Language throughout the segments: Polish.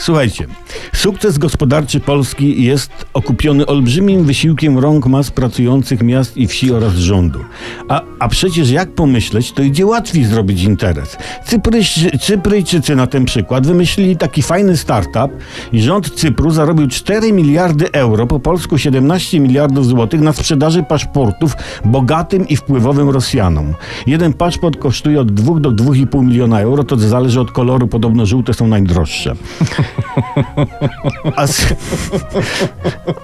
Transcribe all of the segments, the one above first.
Słuchajcie, sukces gospodarczy Polski jest okupiony olbrzymim wysiłkiem rąk mas pracujących miast i wsi oraz rządu. A, a przecież jak pomyśleć, to idzie łatwiej zrobić interes. Cypryjczy, Cypryjczycy na ten przykład wymyślili taki fajny startup i rząd Cypru zarobił 4 miliardy euro, po polsku 17 miliardów złotych na sprzedaży paszportów bogatym i wpływowym Rosjanom. Jeden paszport kosztuje od 2 do 2,5 miliona euro, to zależy od koloru, podobno żółte są najdroższe. A z,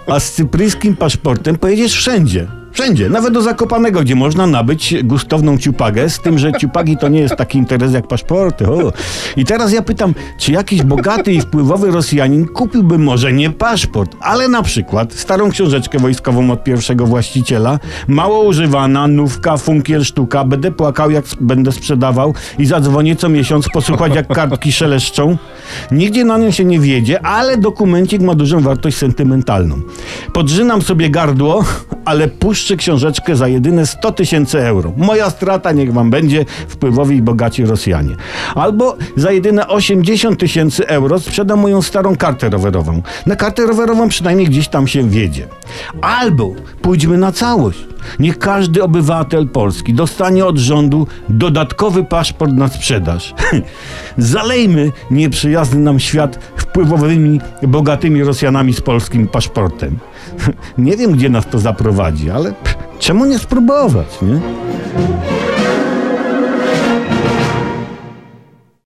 a z cypryjskim paszportem pojedziesz wszędzie. Wszędzie, nawet do Zakopanego, gdzie można nabyć gustowną ciupagę, z tym, że ciupagi to nie jest taki interes jak paszporty. O. I teraz ja pytam, czy jakiś bogaty i wpływowy Rosjanin kupiłby może nie paszport, ale na przykład starą książeczkę wojskową od pierwszego właściciela, mało używana, nówka, funkiel, sztuka, będę płakał jak będę sprzedawał i zadzwonię co miesiąc posłuchać jak kartki szeleszczą. Nigdzie na nią się nie wiedzie, ale dokumencik ma dużą wartość sentymentalną. Podrzynam sobie gardło, ale puszczę książeczkę za jedyne 100 tysięcy euro. Moja strata niech wam będzie wpływowi i bogaci Rosjanie. Albo za jedyne 80 tysięcy euro sprzedam moją starą kartę rowerową. Na kartę rowerową przynajmniej gdzieś tam się wiedzie. Albo pójdźmy na całość. Niech każdy obywatel Polski dostanie od rządu dodatkowy paszport na sprzedaż. Zalejmy nieprzyjazny nam świat wpływowymi, bogatymi Rosjanami z polskim paszportem. Nie wiem, gdzie nas to zaprowadzi, ale czemu nie spróbować, nie?